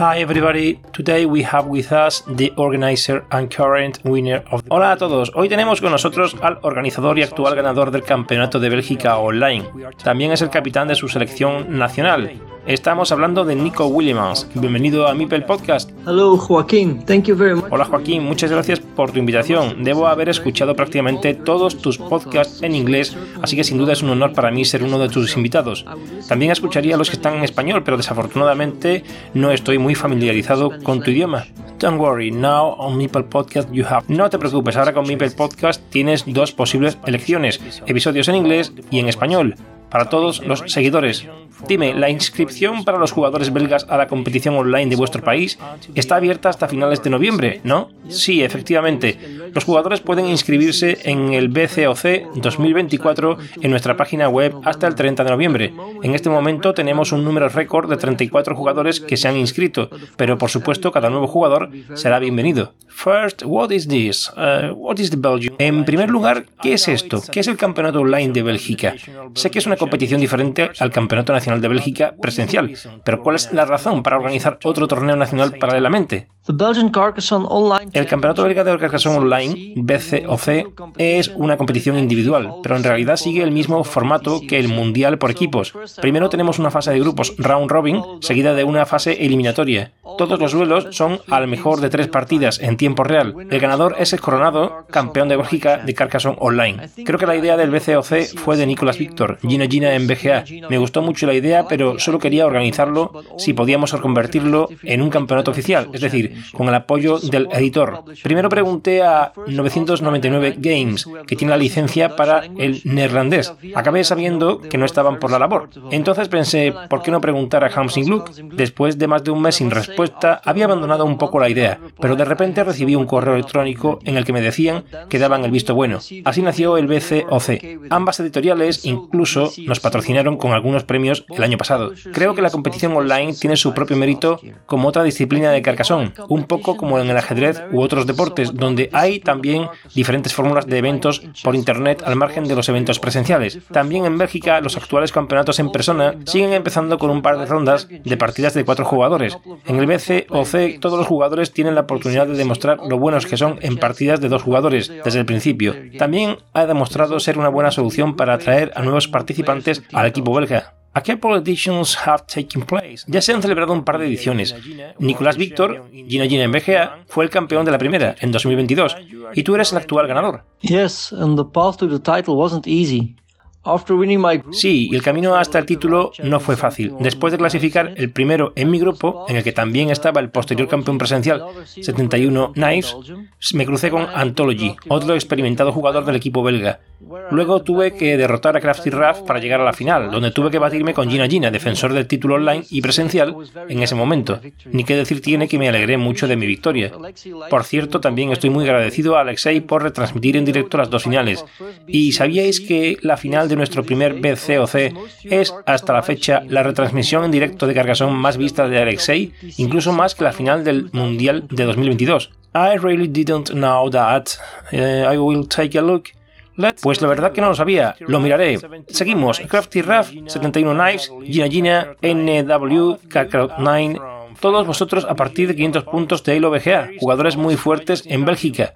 Hi everybody, today we have with us the organizer and current winner of. Hola a todos, hoy tenemos con nosotros al organizador y actual ganador del Campeonato de Bélgica Online. También es el capitán de su selección nacional. Estamos hablando de Nico Williams. Bienvenido a Mipel Podcast. Hello Joaquín, thank you very much. Hola Joaquín, muchas gracias por tu invitación. Debo haber escuchado prácticamente todos tus podcasts en inglés, así que sin duda es un honor para mí ser uno de tus invitados. También escucharía los que están en español, pero desafortunadamente no estoy muy familiarizado con tu idioma. Don't worry, now on Mipel Podcast you have. No te preocupes, ahora con Mipel Podcast tienes dos posibles elecciones, episodios en inglés y en español para todos los seguidores. Dime, ¿la inscripción para los jugadores belgas a la competición online de vuestro país está abierta hasta finales de noviembre, no? Sí, efectivamente. Los jugadores pueden inscribirse en el BCOC 2024 en nuestra página web hasta el 30 de noviembre. En este momento tenemos un número récord de 34 jugadores que se han inscrito, pero por supuesto cada nuevo jugador será bienvenido. First, what is this? Uh, what is the Belgium? En primer lugar, ¿qué es esto? ¿Qué es el campeonato online de Bélgica? Sé que es una competición diferente al campeonato nacional de Bélgica presencial. Pero ¿cuál es la razón para organizar otro torneo nacional paralelamente? El Campeonato Belga de Carcassonne Online, BCOC, es una competición individual, pero en realidad sigue el mismo formato que el Mundial por equipos. Primero tenemos una fase de grupos round robin, seguida de una fase eliminatoria. Todos los duelos son al mejor de tres partidas en tiempo real. El ganador es el coronado campeón de Bélgica de Carcassonne Online. Creo que la idea del BCOC fue de Nicolas Victor, Gina Gina en BGA. Me gustó mucho la idea, pero solo quería organizarlo si podíamos convertirlo en un campeonato oficial, es decir, con el apoyo del editor. Primero pregunté a 999 Games, que tiene la licencia para el neerlandés. Acabé sabiendo que no estaban por la labor. Entonces pensé, ¿por qué no preguntar a Hamsing Look? Después de más de un mes sin respuesta, había abandonado un poco la idea, pero de repente recibí un correo electrónico en el que me decían que daban el visto bueno. Así nació el BCOC. Ambas editoriales incluso nos patrocinaron con algunos premios el año pasado. Creo que la competición online tiene su propio mérito como otra disciplina de Carcassonne, un poco como en el ajedrez u otros deportes, donde hay también diferentes fórmulas de eventos por internet al margen de los eventos presenciales. También en Bélgica, los actuales campeonatos en persona siguen empezando con un par de rondas de partidas de cuatro jugadores. En el BC o C, todos los jugadores tienen la oportunidad de demostrar lo buenos que son en partidas de dos jugadores desde el principio. También ha demostrado ser una buena solución para atraer a nuevos participantes al equipo belga. A couple editions have taken place. Ya se han celebrado un par de ediciones. Nicolás Víctor, Gina Gina en BGA, fue el campeón de la primera en 2022 y tú eres el actual ganador. Yes, and the path to the title wasn't easy. Sí, y el camino hasta el título no fue fácil. Después de clasificar el primero en mi grupo, en el que también estaba el posterior campeón presencial 71 Knives, me crucé con Anthology, otro experimentado jugador del equipo belga. Luego tuve que derrotar a Crafty Raff para llegar a la final, donde tuve que batirme con Gina Gina, defensor del título online y presencial en ese momento. Ni qué decir tiene que me alegré mucho de mi victoria. Por cierto, también estoy muy agradecido a Alexei por retransmitir en directo las dos finales. ¿Y sabíais que la final de nuestro primer BCOC es hasta la fecha la retransmisión en directo de Carcassonne más vista de Alexei, incluso más que la final del Mundial de 2022? I really didn't know that. Uh, I will take a look. Pues la verdad que no lo sabía, lo miraré. Seguimos, Crafty Raff, 71 Knives, Gina Gina, NW, Kakarot 9, todos vosotros a partir de 500 puntos de Halo BGA, jugadores muy fuertes en Bélgica.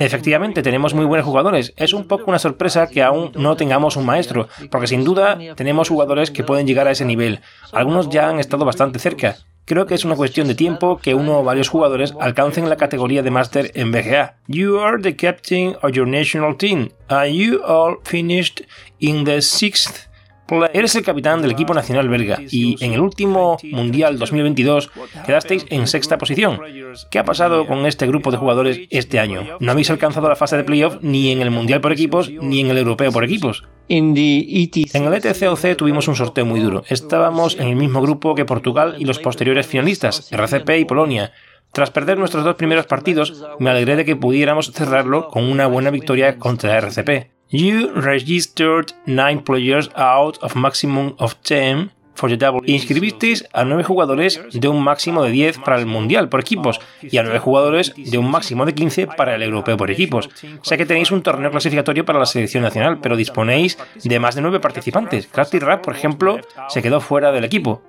Efectivamente, tenemos muy buenos jugadores. Es un poco una sorpresa que aún no tengamos un maestro, porque sin duda tenemos jugadores que pueden llegar a ese nivel. Algunos ya han estado bastante cerca. Creo que es una cuestión de tiempo que uno o varios jugadores alcancen la categoría de máster en BGA. You are the captain of your national team, and you all finished in the sixth Eres el capitán del equipo nacional belga y en el último Mundial 2022 quedasteis en sexta posición. ¿Qué ha pasado con este grupo de jugadores este año? No habéis alcanzado la fase de playoff ni en el Mundial por equipos ni en el Europeo por equipos. En el ETCOC tuvimos un sorteo muy duro. Estábamos en el mismo grupo que Portugal y los posteriores finalistas, RCP y Polonia. Tras perder nuestros dos primeros partidos, me alegré de que pudiéramos cerrarlo con una buena victoria contra RCP. You registered 9 players out of maximum of 10 for the double. Inscribisteis a 9 jugadores de un máximo de 10 para el Mundial por equipos y a 9 jugadores de un máximo de 15 para el Europeo por equipos. Sé que tenéis un torneo clasificatorio para la selección nacional, pero disponéis de más de 9 participantes. Crafty Rap, por ejemplo, se quedó fuera del equipo.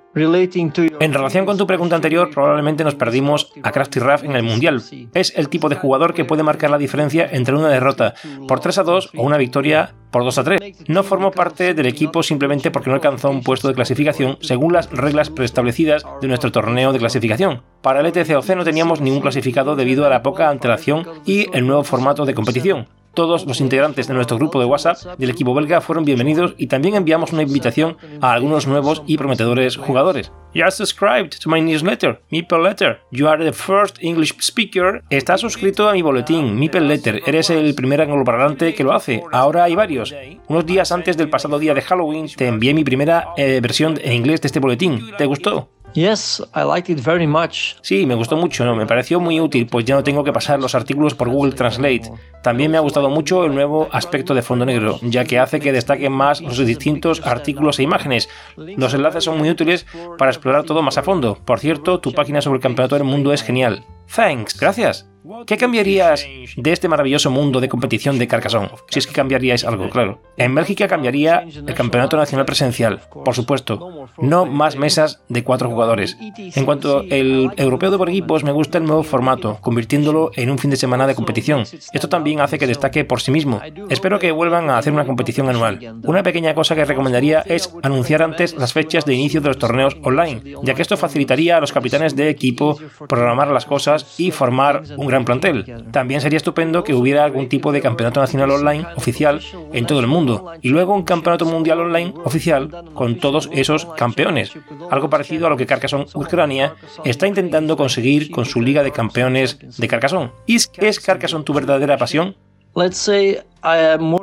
En relación con tu pregunta anterior, probablemente nos perdimos a Krusty Ruff en el Mundial. Es el tipo de jugador que puede marcar la diferencia entre una derrota por 3 a 2 o una victoria por 2 a 3. No formó parte del equipo simplemente porque no alcanzó un puesto de clasificación según las reglas preestablecidas de nuestro torneo de clasificación. Para el ETCOC no teníamos ningún clasificado debido a la poca antelación y el nuevo formato de competición. Todos los integrantes de nuestro grupo de WhatsApp del equipo belga fueron bienvenidos y también enviamos una invitación a algunos nuevos y prometedores jugadores. You are subscribed to my newsletter, Meeple Letter. You are the first English speaker. Estás suscrito a mi boletín, Meeple Letter. Eres el primer angloparlante que lo hace. Ahora hay varios. Unos días antes del pasado día de Halloween te envié mi primera eh, versión en inglés de este boletín. ¿Te gustó? Yes, I liked it very much. Sí, me gustó mucho, ¿no? me pareció muy útil, pues ya no tengo que pasar los artículos por Google Translate. También me ha gustado mucho el nuevo aspecto de fondo negro, ya que hace que destaquen más los distintos artículos e imágenes. Los enlaces son muy útiles para explorar todo más a fondo. Por cierto, tu página sobre el campeonato del mundo es genial. Thanks, gracias. ¿Qué cambiarías de este maravilloso mundo de competición de Carcassonne? Si es que cambiaríais algo, claro. En Bélgica cambiaría el Campeonato Nacional Presencial, por supuesto. No más mesas de cuatro jugadores. En cuanto al europeo de por equipos, me gusta el nuevo formato, convirtiéndolo en un fin de semana de competición. Esto también hace que destaque por sí mismo. Espero que vuelvan a hacer una competición anual. Una pequeña cosa que recomendaría es anunciar antes las fechas de inicio de los torneos online, ya que esto facilitaría a los capitanes de equipo programar las cosas y formar un gran plantel. También sería estupendo que hubiera algún tipo de campeonato nacional online oficial en todo el mundo y luego un campeonato mundial online oficial con todos esos campeones. Algo parecido a lo que Carcassonne Ucrania está intentando conseguir con su Liga de Campeones de Carcassonne. ¿Es Carcassonne tu verdadera pasión?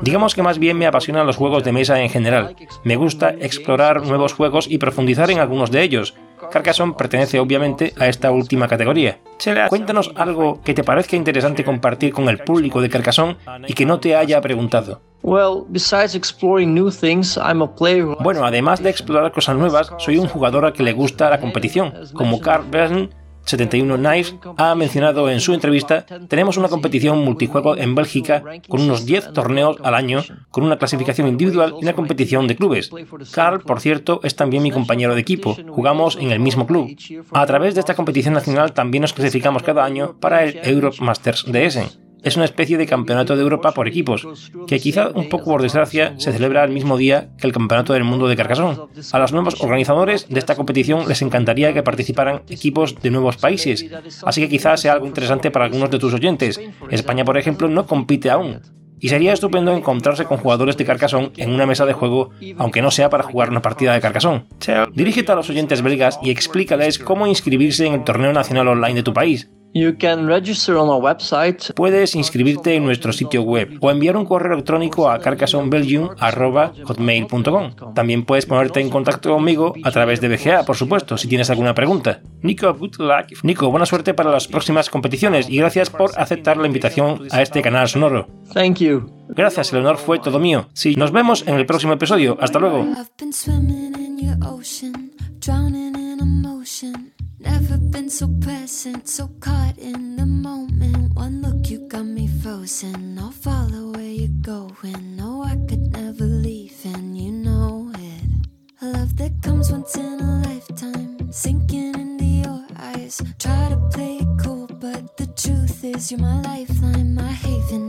Digamos que más bien me apasionan los juegos de mesa en general. Me gusta explorar nuevos juegos y profundizar en algunos de ellos. Carcassonne pertenece obviamente a esta última categoría. Cuéntanos algo que te parezca interesante compartir con el público de Carcassonne y que no te haya preguntado. Bueno, además de explorar cosas nuevas, soy un jugador al que le gusta la competición, como Carl Bern 71 Knives ha mencionado en su entrevista, tenemos una competición multijuego en Bélgica con unos 10 torneos al año, con una clasificación individual y una competición de clubes. Carl, por cierto, es también mi compañero de equipo, jugamos en el mismo club. A través de esta competición nacional también nos clasificamos cada año para el Europe Masters de Essen es una especie de campeonato de Europa por equipos, que quizá un poco por desgracia se celebra el mismo día que el campeonato del mundo de Carcassonne. A los nuevos organizadores de esta competición les encantaría que participaran equipos de nuevos países, así que quizás sea algo interesante para algunos de tus oyentes. España, por ejemplo, no compite aún. Y sería estupendo encontrarse con jugadores de Carcassonne en una mesa de juego, aunque no sea para jugar una partida de Carcassonne. Dirígete a los oyentes belgas y explícales cómo inscribirse en el torneo nacional online de tu país. Puedes inscribirte en nuestro sitio web o enviar un correo electrónico a carcassonbelgium.com. También puedes ponerte en contacto conmigo a través de BGA, por supuesto, si tienes alguna pregunta. Nico, good luck. Nico, buena suerte para las próximas competiciones y gracias por aceptar la invitación a este canal sonoro. Thank you. Gracias, el honor fue todo mío. Sí, nos vemos en el próximo episodio. Hasta luego. So present, so caught in the moment. One look, you got me frozen. I'll follow where you're going. No, I could never leave, and you know it. A love that comes once in a lifetime, sinking into your eyes. Try to play it cool, but the truth is, you're my lifeline, my haven,